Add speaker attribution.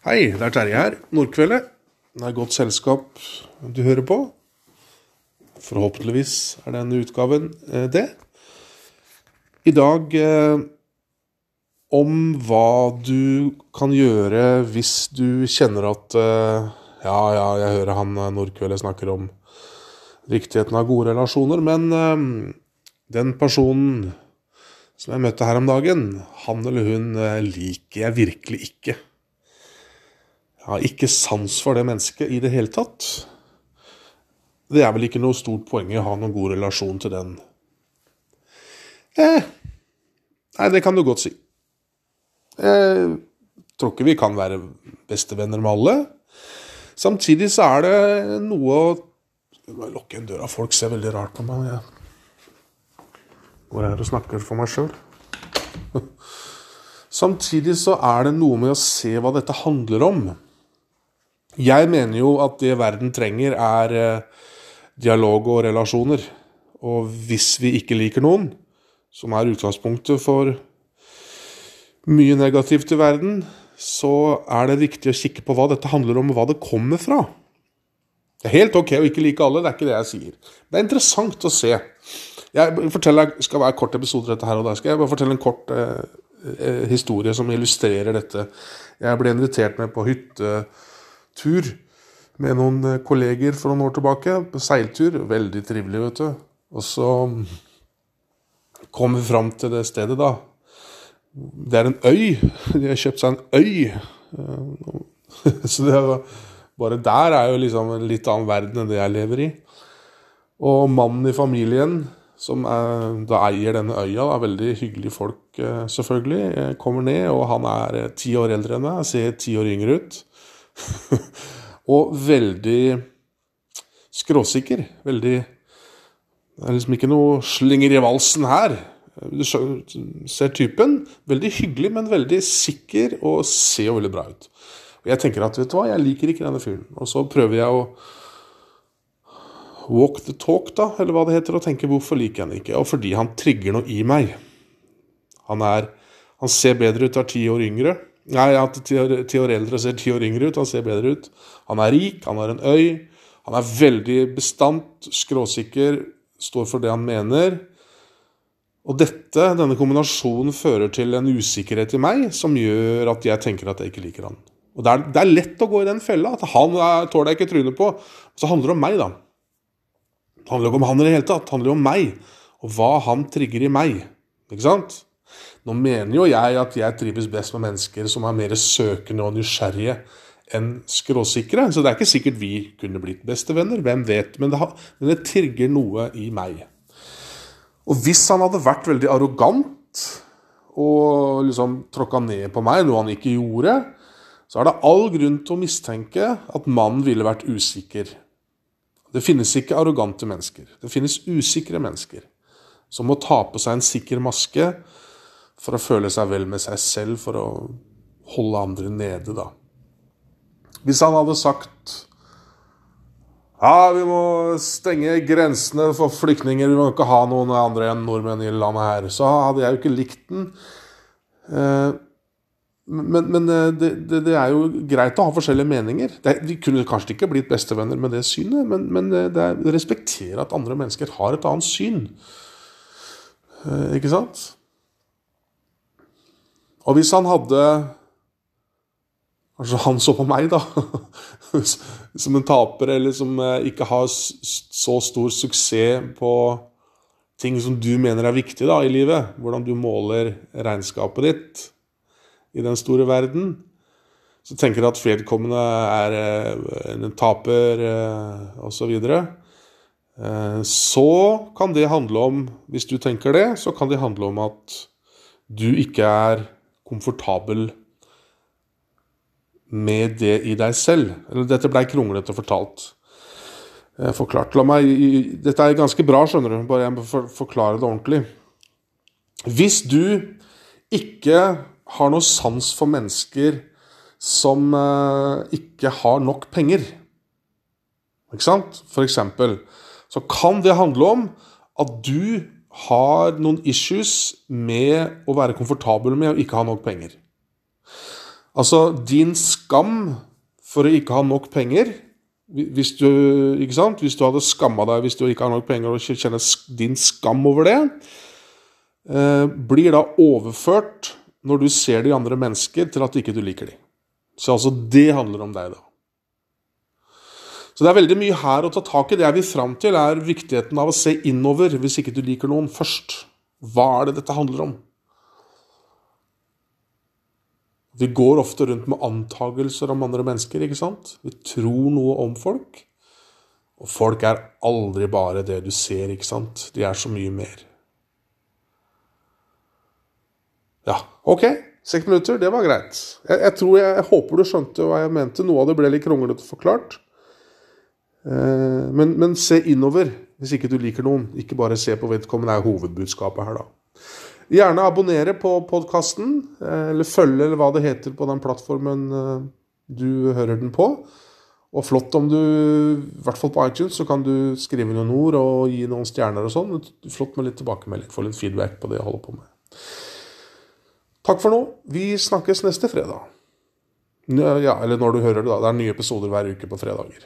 Speaker 1: Hei, det er Terje her. Nordkveldet. Det er godt selskap du hører på. Forhåpentligvis er denne utgaven eh, det. I dag eh, om hva du kan gjøre hvis du kjenner at eh, Ja, ja, jeg hører han eh, Nordkveldet snakker om riktigheten av gode relasjoner, men eh, den personen som jeg møtte her om dagen, han eller hun eh, liker jeg virkelig ikke. Har ikke sans for det mennesket i det hele tatt. Det er vel ikke noe stort poeng i å ha noen god relasjon til den. Eh, nei, det kan du godt si. Jeg tror ikke vi kan være bestevenner med alle. Samtidig så er det noe å lukke igjen døra. Folk ser veldig rart på meg. Jeg går her og snakker for meg sjøl. Samtidig så er det noe med å se hva dette handler om. Jeg mener jo at det verden trenger, er eh, dialog og relasjoner. Og hvis vi ikke liker noen, som er utgangspunktet for mye negativt i verden, så er det viktig å kikke på hva dette handler om, og hva det kommer fra. Det er helt ok å ikke like alle, det er ikke det jeg sier. Det er interessant å se. Jeg forteller, skal være kort episode dette her, og der skal jeg bare fortelle en kort eh, eh, historie som illustrerer dette. Jeg ble invitert med på hyttetur med noen eh, kolleger for noen år tilbake. På seiltur. Veldig trivelig, vet du. Og så kom vi fram til det stedet, da. Det er en øy. De har kjøpt seg en øy. Eh, Så det var, bare der er jo liksom en litt annen verden enn det jeg lever i. Og mannen i familien, som er, da eier denne øya, er veldig hyggelige folk, eh, selvfølgelig, kommer ned, og han er ti år eldre enn meg, ser ti år yngre ut. og veldig skråsikker. Veldig Det er liksom ikke noe slinger i valsen her. Du ser typen. Veldig hyggelig, men veldig sikker og ser jo veldig bra ut. Og jeg tenker at vet du hva, jeg liker ikke denne fyren. Og så prøver jeg å walk the talk, da, eller hva det heter, og tenke hvorfor liker jeg han ikke? Og fordi han trigger noe i meg. Han er Han ser bedre ut, er ti år yngre. Nei, at år, eldre og ser ti år yngre ut. Han ser bedre ut. Han er rik, han har en øy. Han er veldig bestandt, skråsikker, står for det han mener. Og dette, denne kombinasjonen fører til en usikkerhet i meg som gjør at jeg tenker at jeg ikke liker han. Og det er, det er lett å gå i den fella. At han er, tåler jeg ikke trynet på. Så handler det om meg, da. Det handler ikke om han i det hele tatt. Det handler om meg, og hva han trigger i meg. Ikke sant? Nå mener jo jeg at jeg trives best med mennesker som er mer søkende og nysgjerrige enn skråsikre. Så det er ikke sikkert vi kunne blitt bestevenner. Hvem vet? Men det, har, men det trigger noe i meg. Og hvis han hadde vært veldig arrogant og liksom tråkka ned på meg, noe han ikke gjorde, så er det all grunn til å mistenke at mannen ville vært usikker. Det finnes ikke arrogante mennesker. Det finnes usikre mennesker som må ta på seg en sikker maske for å føle seg vel med seg selv, for å holde andre nede, da. Hvis han hadde sagt ja, vi må stenge grensene for flyktninger, vi må ikke ha noen andre enn nordmenn i landet her, så hadde jeg jo ikke likt den. Eh, men, men eh, det, det, det, er jo greit å ha forskjellige meninger. Det, vi kunne kanskje ikke blitt bestevenner med det synet, men, men eh, det er respektere at andre mennesker har et annet syn. Ikke sant? Og hvis han hadde Kanskje han så på meg, da, som en taper, eller som ikke har så stor suksess på ting som du mener er viktig da, i livet. Hvordan du måler regnskapet ditt i den store verden. Så tenker du at vedkommende er en taper osv. Så, så kan det handle om, hvis du tenker det, så kan det handle om at du ikke er komfortabel med det i deg selv. Eller dette blei kronglete fortalt. Forklart. La meg, dette er ganske bra, skjønner du. Bare jeg må forklare det ordentlig. Hvis du ikke har noe sans for mennesker som ikke har nok penger, ikke sant? For eksempel, så kan det handle om at du har noen issues med å være komfortabel med å ikke ha nok penger. Altså, din skam for å ikke ha nok penger hvis du, ikke sant? hvis du hadde skamma deg hvis du ikke har nok penger, og kjenner din skam over det, eh, blir da overført når du ser de andre mennesker, til at ikke du liker dem. Så altså, det handler om deg, da. Så det er veldig mye her å ta tak i. Det jeg vil fram til, er viktigheten av å se innover hvis ikke du liker noen først. Hva er det dette handler om? Vi går ofte rundt med antagelser om andre mennesker, ikke sant? Vi tror noe om folk. Og folk er aldri bare det du ser, ikke sant? De er så mye mer. Ja, ok. Seks minutter, det var greit. Jeg, jeg, tror jeg, jeg håper du skjønte hva jeg mente. Noe av det ble litt kronglete forklart. Eh, men, men, se innover hvis ikke du liker noen. Ikke bare se på vedkommende, er hovedbudskapet her, da. Gjerne abonnere på podkasten, eh, eller følge, eller hva det heter på den plattformen eh, du hører den på. Og flott om du, i hvert fall på iTunes, så kan du skrive noen ord og gi noen stjerner og sånn. Flott med litt tilbakemelding, få litt feedback på det jeg holder på med. Takk for nå. Vi snakkes neste fredag. Ja, eller når du hører det, da. Det er nye episoder hver uke på fredager.